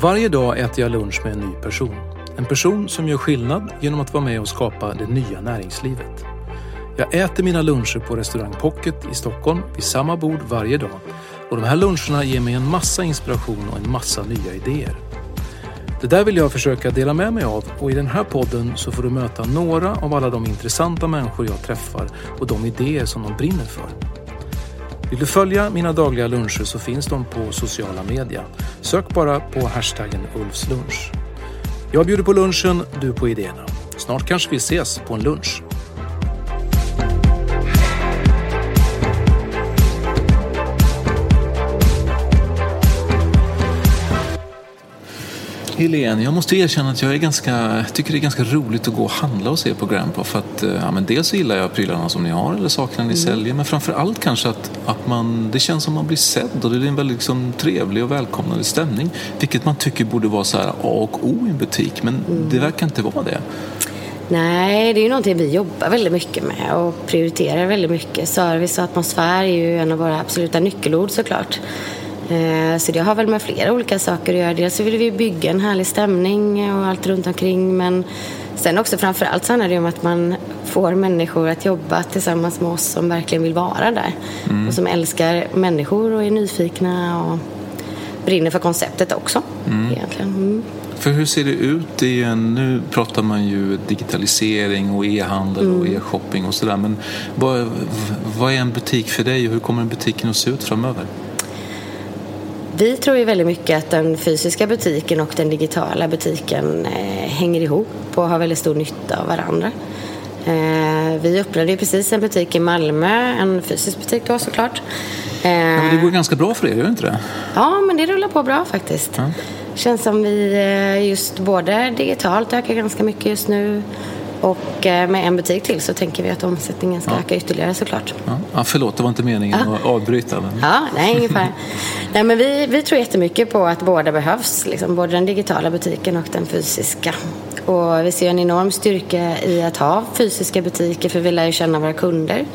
Varje dag äter jag lunch med en ny person. En person som gör skillnad genom att vara med och skapa det nya näringslivet. Jag äter mina luncher på restaurang Pocket i Stockholm vid samma bord varje dag. Och de här luncherna ger mig en massa inspiration och en massa nya idéer. Det där vill jag försöka dela med mig av och i den här podden så får du möta några av alla de intressanta människor jag träffar och de idéer som de brinner för. Vill du följa mina dagliga luncher så finns de på sociala media. Sök bara på hashtaggen Ulfslunch. Jag bjuder på lunchen, du på idéerna. Snart kanske vi ses på en lunch. Helene, jag måste erkänna att jag är ganska, tycker det är ganska roligt att gå och handla och se på Grandpa. För att, eh, ja, men dels så gillar jag prylarna som ni har eller sakerna ni säljer. Men framför allt kanske att, att man, det känns som man blir sedd och det är en väldigt liksom, trevlig och välkomnande stämning. Vilket man tycker borde vara så här A och O i en butik. Men det verkar inte vara det. Nej, det är ju någonting vi jobbar väldigt mycket med och prioriterar väldigt mycket. Service och atmosfär är ju en av våra absoluta nyckelord såklart. Eh, Så det har väl med flera olika saker att göra. Dels så vill vi bygga en härlig stämning och allt runt omkring men sen också framför allt så handlar det om att man får människor att jobba tillsammans med oss som verkligen vill vara där och som älskar människor och är nyfikna och brinner för konceptet också egentligen. Mm. För hur ser det ut i en, nu pratar man ju digitalisering och e-handel och e-shopping och sådär. Men vad, vad är en butik för dig och hur kommer butiken att se ut framöver? Vi tror ju väldigt mycket att den fysiska butiken och den digitala butiken eh, hänger ihop och har väldigt stor nytta av varandra. Eh, vi öppnade ju precis en butik i Malmö, en fysisk butik då såklart. Eh, Ja, men det går ganska bra för er, gör det inte det? Ja, men det rullar på bra faktiskt. Ja. Känns som vi eh, just både digitalt ökar ganska mycket just nu och eh, med en butik till så tänker vi att omsättningen ska öka ytterligare såklart. Ja. Ja, förlåt, det var inte meningen att avbryta. Men... Ja, nej, ungefär. nej, men vi, vi tror jättemycket på att båda behövs, liksom, både den digitala butiken och den fysiska. Och vi ser en enorm styrka i att ha fysiska butiker för vi lär ju känna våra kunder.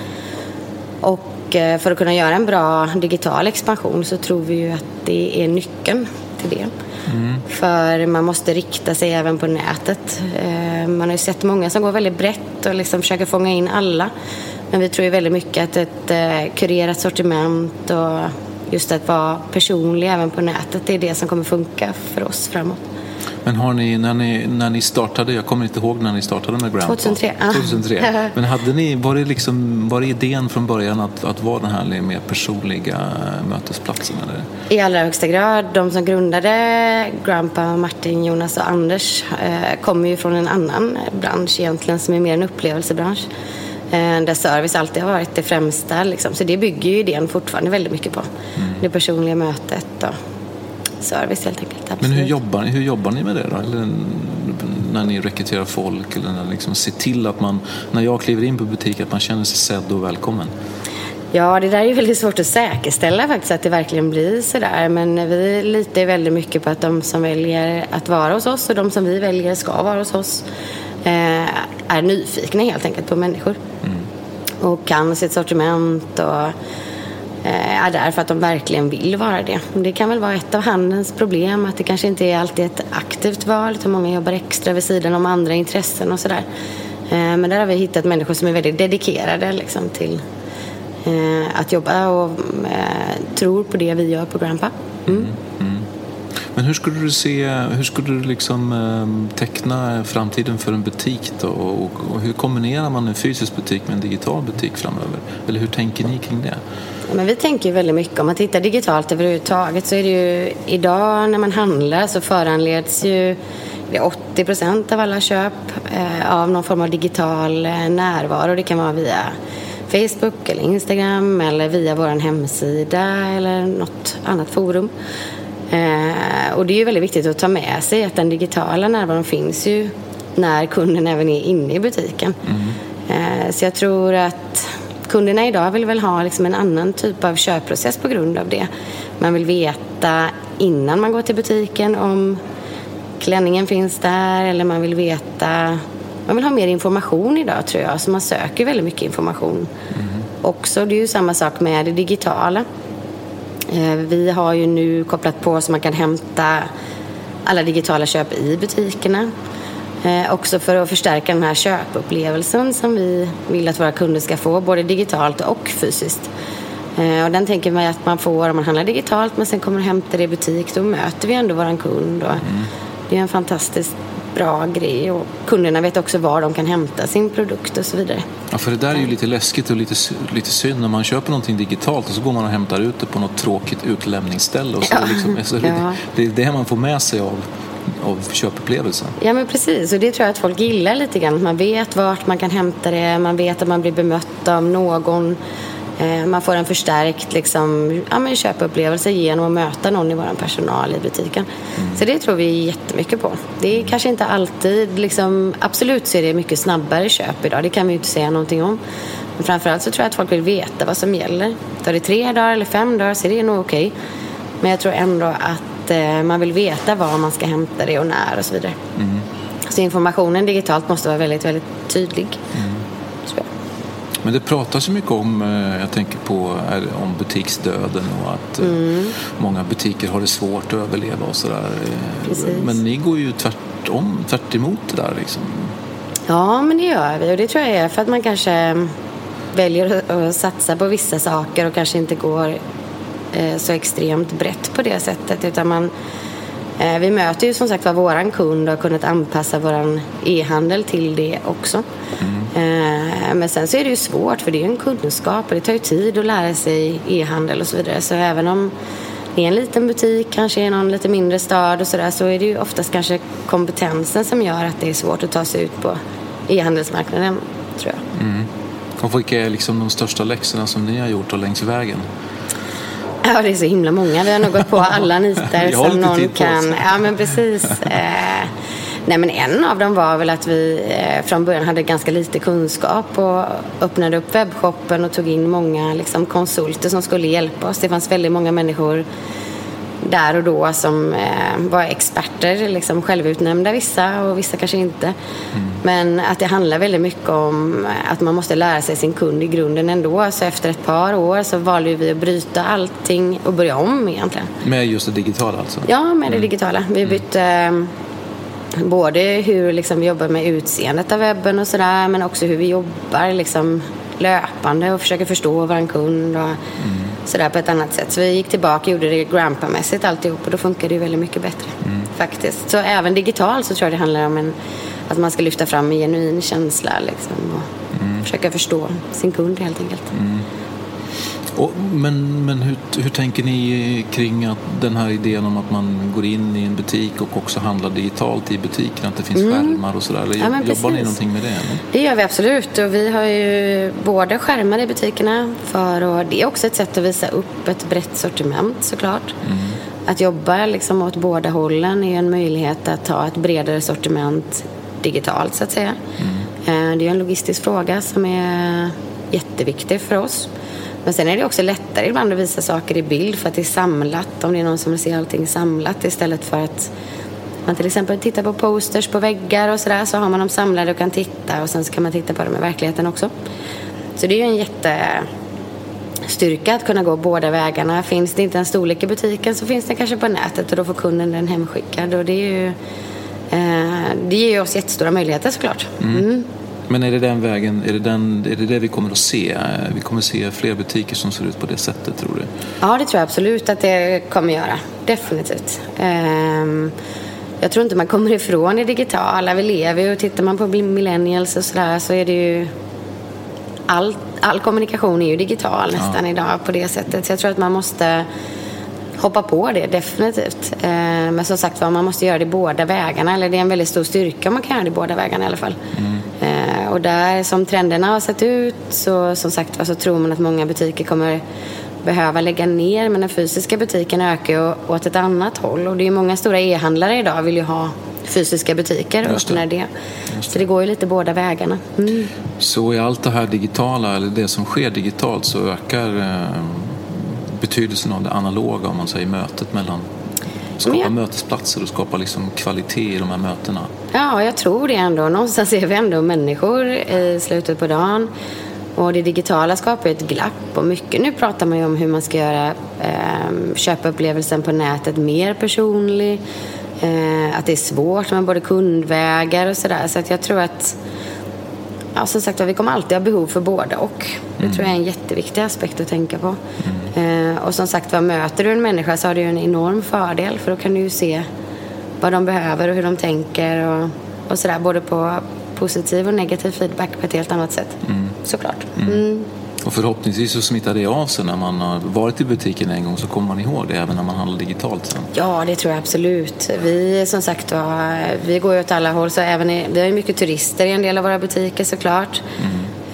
Och eh, för att kunna göra en bra digital expansion så tror vi ju att det är nyckeln till det. För man måste rikta sig även på nätet. Eh, Man har ju sett många som går väldigt brett och liksom försöker fånga in alla. Men vi tror ju väldigt mycket att ett eh, kurerat sortiment och just att vara personlig även på nätet, det är det som kommer funka för oss framåt. Men har ni när, ni, när ni startade, jag kommer inte ihåg när ni startade med Grandpa. 2003, ja. 2003. Men hade ni, var, det liksom, var det idén från början att, att vara den här mer personliga mötesplatsen? Eller? I allra högsta grad. De som grundade Grandpa, Martin, Jonas och Anders eh, kommer ju från en annan bransch egentligen som är mer en upplevelsebransch. Eh, där service alltid har varit det främsta. Liksom. Så det bygger ju idén fortfarande väldigt mycket på. Det personliga mötet och service helt enkelt. Men Absolut. hur jobbar, ni, hur jobbar ni med det då? Eller när ni rekryterar folk eller när liksom ser till att man, när jag kliver in på butik, att man känner sig sedd och välkommen? Ja, det där är ju väldigt svårt att säkerställa faktiskt att det verkligen blir sådär. Men vi litar väldigt mycket på att de som väljer att vara hos oss och de som vi väljer ska vara hos oss eh, är nyfikna helt enkelt på människor. Och kan sitt sortiment och Eh, är där för att de verkligen vill vara det. Det kan väl vara ett av handelns problem att det kanske inte är alltid ett aktivt val utan många jobbar extra vid sidan om andra intressen och sådär. Eh, men där har vi hittat människor som är väldigt dedikerade liksom, till eh, att jobba och tror på det vi gör på Grandpa. Mm. mm. Men hur skulle du se, hur skulle du liksom eh, teckna framtiden för en butik då? Och, och hur kombinerar man en fysisk butik med en digital butik framöver? Eller hur tänker ni kring det? Men vi tänker ju väldigt mycket, om man tittar digitalt överhuvudtaget så är det ju idag när man handlar så föranleds ju 80 procent av alla köp eh, av någon form av digital eh, närvaro. Det kan vara via Facebook eller Instagram eller via vår hemsida eller något annat forum. Eh, och det är ju väldigt viktigt att ta med sig att den digitala närvaron finns ju när kunden även är inne i butiken. Mm. så jag tror att kunderna idag vill väl ha liksom en annan typ av köpprocess på grund av det. Man vill veta innan man går till butiken om klänningen finns där eller man vill veta man vill ha mer information idag tror jag, så man söker väldigt mycket information. Mm. Också, det är ju samma sak med det digitala. Eh, vi har ju nu kopplat på så man kan hämta alla digitala köp i butikerna. Eh, också för att förstärka den här köpupplevelsen som vi vill att våra kunder ska få, både digitalt och fysiskt. Eh, och den tänker man att man får om man handlar digitalt men sen kommer och hämtar det i butik. Då möter vi ändå våran kund. Mm. Det är en fantastiskt bra grej och kunderna vet också var de kan hämta sin produkt och så vidare. Ja, för det där är ju lite läskigt och lite, lite synd när man köper någonting digitalt och så går man och hämtar ut det på något tråkigt utlämningsställe. Och så ja. liksom, så ja. det, det är det man får med sig av av köpupplevelsen. Ja men precis och det tror jag att folk gillar lite grann. Man vet vart man kan hämta det, man vet att man blir bemött av någon man får en förstärkt liksom, ja, men köpupplevelse genom att möta någon i vår personal i butiken. Mm. Så det tror vi jättemycket på. Det är kanske inte alltid, liksom, absolut så är det mycket snabbare köp idag, det kan vi ju inte säga någonting om. Men framförallt så tror jag att folk vill veta vad som gäller. Tar det tre dagar eller fem dagar så är det nog okej. Okay. Men jag tror ändå att eh, man vill veta var man ska hämta det och när och så vidare. Mm. Så informationen digitalt måste vara väldigt, väldigt tydlig. Mm. Men det pratas ju mycket om, eh, jag tänker på om butiksdöden och att eh, mm. många butiker har det svårt att överleva och sådär. Eh, men ni går ju tvärtom, tvärt emot det där liksom. Ja, men det gör vi och det tror jag är för att man kanske väljer att satsa på vissa saker och kanske inte går så extremt brett på det sättet utan man Eh, vi möter ju som sagt var våran kund och har kunnat anpassa våran e-handel till det också. Mm. Men sen så är det ju svårt för det är ju en kunskap och det tar ju tid att lära sig e-handel och så vidare. Så även om det är en liten butik, kanske i någon lite mindre stad och sådär så är det ju oftast kanske kompetensen som gör att det är svårt att ta sig ut på e-handelsmarknaden, tror jag. Mm. Och vilka är liksom de största läxorna som ni har gjort och längs vägen? Ja, det är så himla många. Vi har nog gått på alla nitar som någon kan. Ja, men precis. Eh, Nej men en av dem var väl att vi eh, från början hade ganska lite kunskap och öppnade upp webbshoppen och tog in många liksom, konsulter som skulle hjälpa oss. Det fanns väldigt många människor där och då som eh, var experter, liksom självutnämnda vissa och vissa kanske inte. Mm. Men att det handlar väldigt mycket om att man måste lära sig sin kund i grunden ändå. Så efter ett par år så valde vi att bryta allting och börja om egentligen. Med just det digitala alltså? Ja, med det mm. digitala. Vi mm. bytte mm både hur liksom, vi jobbar med utseendet av webben och sådär men också hur vi jobbar liksom, löpande och försöker förstå vår kund och mm. Sådär på ett annat sätt. Så vi gick tillbaka och gjorde det Grandpa-mässigt alltihop och då funkar det ju väldigt mycket bättre mm. faktiskt. Så även digitalt så tror jag det handlar om en, att man ska lyfta fram en genuin känsla liksom, och mm. försöka förstå sin kund helt enkelt. Mm. Och, men men hur, hur tänker ni kring att den här idén om att man går in i en butik och också handlar digitalt i butiken, att det finns mm. skärmar och sådär? Ja, jobbar precis. ni någonting med det? Eller? Det gör vi absolut och vi har ju både skärmar i butikerna för och det är också ett sätt att visa upp ett brett sortiment såklart. Mm. Att jobba liksom åt båda hållen är en möjlighet att ha ett bredare sortiment digitalt så att säga. Mm. Eh, det är en logistisk fråga som är jätteviktig för oss. Men sen är det också lättare ibland att visa saker i bild för att det är samlat. Om det är någon som vill se allting samlat istället för att man till exempel tittar på posters på väggar och sådär så har man dem samlade och kan titta och sen så kan man titta på dem i verkligheten också. Så det är ju en jättestyrka att kunna gå båda vägarna. Finns det inte en storlek i butiken så finns den kanske på nätet och då får kunden den hemskickad och det är ju eh, det ger ju oss jättestora möjligheter såklart. Mm. Mm. Men är det den vägen, är det, den, är det det vi kommer att se? Vi kommer att se fler butiker som ser ut på det sättet tror du? Ja, det tror jag absolut att det kommer göra. Definitivt. Um, jag tror inte man kommer ifrån det digitala. Vi lever ju och tittar man på millennials och sådär så är det ju all, all kommunikation är ju digital nästan ja. idag på det sättet. Så jag tror att man måste hoppa på det, definitivt. Eh, men som sagt var, man måste göra det båda vägarna. Eller det är en väldigt stor styrka om man kan göra det båda vägarna i alla fall. Mm. Och där som trenderna har sett ut så som sagt var så tror man att många butiker kommer behöva lägga ner. Men den fysiska butiken ökar ju åt ett annat håll. Och det är många stora e-handlare idag vill ju ha fysiska butiker och öppnar det. det. Så det går ju lite båda vägarna. Mm. Så i allt det här digitala, eller det som sker digitalt, så ökar eh, betydelsen av det analoga, om man säger mötet mellan skapa ja. mötesplatser och skapa liksom kvalitet i de här mötena? Ja, jag tror det ändå. Någonstans är vi ändå människor i slutet på dagen. Och det digitala skapar ett glapp och mycket nu pratar man ju om hur man ska göra eh, köpupplevelsen på nätet mer personlig. Eh, att det är svårt med både kundvägar och sådär. Så att jag tror att ja, som sagt vi kommer alltid ha behov för båda och. Det mm. tror jag är en jätteviktig aspekt att tänka på. Mm. Eh, och som sagt var, möter du en människa så har du en enorm fördel för då kan du ju se vad de behöver och hur de tänker och, och sådär. Både på positiv och negativ feedback på ett helt annat sätt. Mm. Såklart. Mm. Och förhoppningsvis så smittar det av sig när man har varit i butiken en gång så kommer man ihåg det även när man handlar digitalt sen. Ja, det tror jag absolut. Vi som sagt vi går ju åt alla håll så även i, vi har ju mycket turister i en del av våra butiker såklart.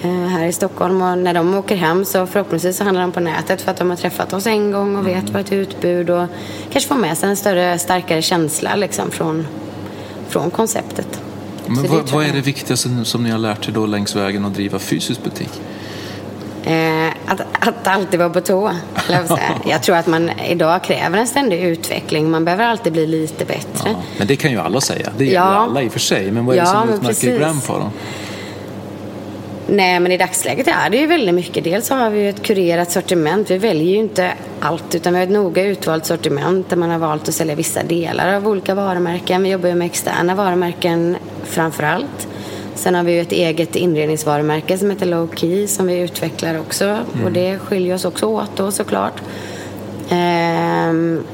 Mm. här i Stockholm och när de åker hem så förhoppningsvis så handlar de på nätet för att de har träffat oss en gång och vet mm. vad ett utbud och kanske får med sig en större, starkare känsla liksom från, från konceptet. Men vad, vad, är det viktigaste som ni har lärt er då längs vägen att driva fysisk butik? Eh, att, att alltid vara på tå. Jag tror att man idag kräver en ständig utveckling. Man behöver alltid bli lite bättre. Ja, men det kan ju alla säga. Det gör ja. alla i och för sig. Men vad är det ja, som utmärker då? Nej, men i dagsläget är det ju väldigt mycket. Dels har vi ett kurerat sortiment. Vi väljer ju inte allt, utan vi har ett noga utvalt sortiment där man har valt att sälja vissa delar av olika varumärken. Vi jobbar ju med externa varumärken framför allt. Sen har vi ju ett eget inredningsvarumärke som heter Low Key som vi utvecklar också. Mm. Och det skiljer oss också åt då såklart. Ehm,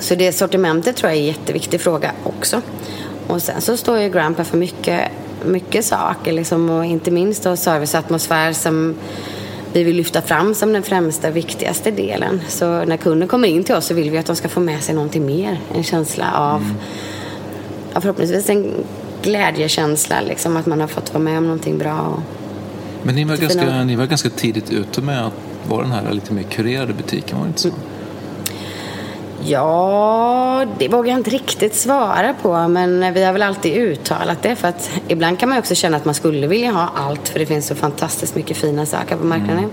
så det sortimentet tror jag är en jätteviktig fråga också. Och sen så står ju Grandpa för mycket, mycket saker liksom, och inte minst då serviceatmosfär som vi vill lyfta fram som den främsta viktigaste delen. Så när kunden kommer in till oss så vill vi att de ska få med sig någonting mer. En känsla av, mm. ja, förhoppningsvis en glädjekänsla, liksom, att man har fått vara med om någonting bra. Men ni var, ganska, ni var ganska tidigt ute med att vara den här lite mer kurerade butiken, var det inte så? Ja, det vågar jag inte riktigt svara på, men vi har väl alltid uttalat det. För att ibland kan man också känna att man skulle vilja ha allt, för det finns så fantastiskt mycket fina saker på marknaden. Mm.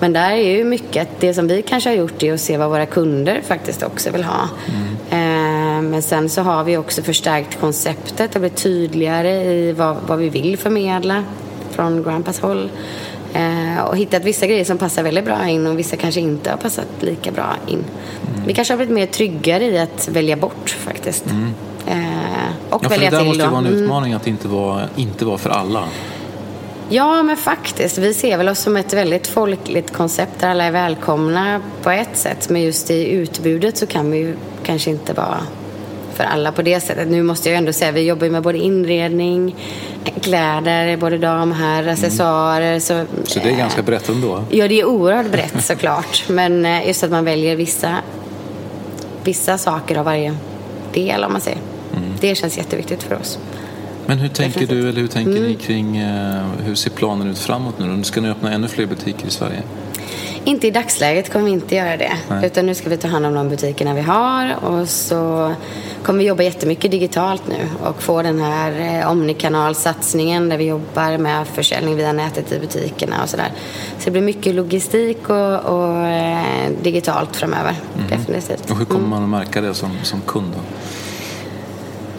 Men där är ju mycket, det som vi kanske har gjort är att se vad våra kunder faktiskt också vill ha. Mm. Eh, men sen så har vi också förstärkt konceptet och blivit tydligare i vad, vad vi vill förmedla från Grandpas håll. Eh, och hittat vissa grejer som passar väldigt bra in och vissa kanske inte har passat lika bra in. Mm. Vi kanske har blivit mer tryggare i att välja bort faktiskt. Mm. Eh, och ja, välja till. Det där måste ju vara en mm. utmaning att inte vara, inte vara för alla. Ja, men faktiskt. Vi ser väl oss som ett väldigt folkligt koncept där alla är välkomna på ett sätt. Men just i utbudet så kan vi ju kanske inte vara för alla på det sättet. Nu måste jag ändå säga, vi jobbar med både inredning, kläder, både dam och herr, mm. accessoarer. Så, så det är ganska brett ändå? Ja, det är oerhört brett såklart. Men eh, just att man väljer vissa, vissa saker av varje del, om man säger. Mm. Det känns jätteviktigt för oss. Men hur tänker du, eller hur tänker mm. ni kring, uh, hur ser planen ut framåt nu? Ska ni öppna ännu fler butiker i Sverige? Inte i dagsläget kommer vi inte göra det. Nej. Utan nu ska vi ta hand om de butikerna vi har och så kommer vi jobba jättemycket digitalt nu och få den här eh, omnikanalsatsningen där vi jobbar med försäljning via nätet i butikerna och sådär. Så det blir mycket logistik och, och eh, digitalt framöver. Mm. Definitivt. Och hur kommer man att märka det som, som kund då?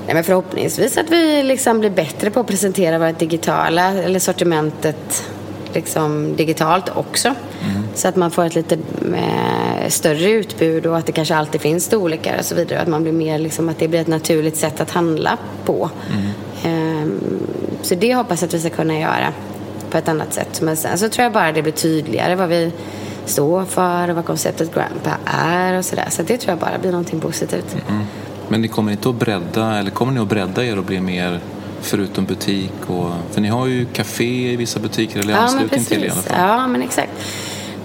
Nej, men förhoppningsvis att vi liksom blir bättre på att presentera vårt digitala eller sortimentet liksom digitalt också. Mm. Så att man får ett lite eh, större utbud och att det kanske alltid finns storlekar och så vidare. Att man blir mer liksom, att det blir ett naturligt sätt att handla på. Mm. Eh, Så det hoppas jag att vi ska kunna göra på ett annat sätt. Men sen så tror jag bara det blir tydligare vad vi står för och vad konceptet Grandpa är och sådär. Så det tror jag bara blir någonting positivt. Mm. Men ni kommer inte att bredda, eller kommer ni att bredda er och bli mer förutom butik? Och, för ni har ju café i vissa butiker, eller Ja, men anslutning till i alla fall. Ja, men exakt.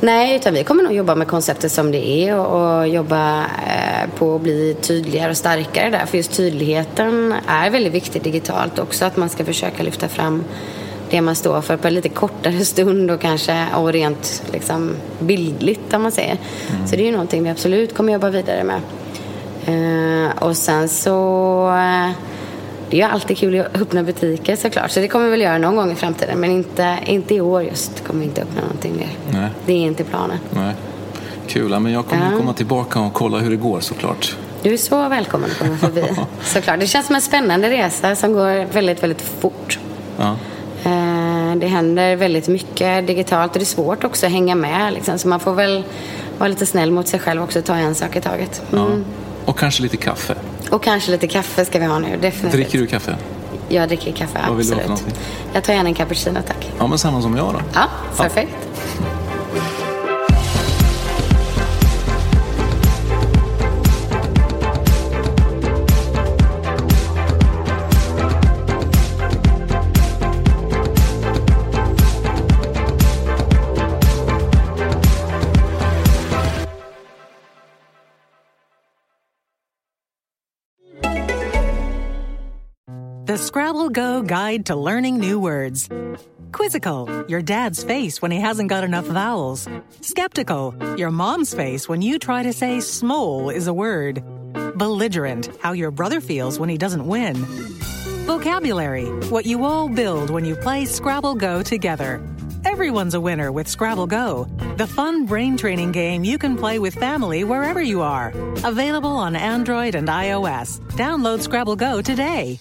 Nej, utan vi kommer nog jobba med konceptet som det är och, och jobba eh, på att bli tydligare och starkare där. För just tydligheten är väldigt viktig digitalt också. Att man ska försöka lyfta fram det man står för på en lite kortare stund och kanske och rent liksom, bildligt om man säger. Så det är ju någonting vi absolut kommer jobba vidare med. Eh, och sen så eh, det är ju alltid kul att öppna butiker såklart. Så det kommer vi väl göra någon gång i framtiden. Men inte, inte i år just kommer vi inte öppna någonting mer. Nej. Det är inte planen. Nej. Kul, ja, men jag kommer Ja. komma tillbaka och kolla hur det går såklart. Du är så välkommen att komma förbi. såklart. Det känns som en spännande resa som går väldigt, väldigt fort. Ja. Eh, det händer väldigt mycket digitalt och det är svårt också att hänga med. Liksom. Så man får väl vara lite snäll mot sig själv också och ta en sak i taget. Mm. Ja. Och kanske lite kaffe. Och kanske lite kaffe ska vi ha nu, definitivt. Dricker du kaffe? Jag dricker kaffe, Vad vill du ha för absolut. någonting? Jag tar gärna en cappuccino, tack. Ja, men samma som jag då. Ja, perfekt. The Scrabble Go Guide to Learning New Words. Quizzical, your dad's face when he hasn't got enough vowels. Skeptical, your mom's face when you try to say smole is a word. Belligerent, how your brother feels when he doesn't win. Vocabulary, what you all build when you play Scrabble Go together. Everyone's a winner with Scrabble Go, the fun brain training game you can play with family wherever you are. Available on Android and iOS. Download Scrabble Go today.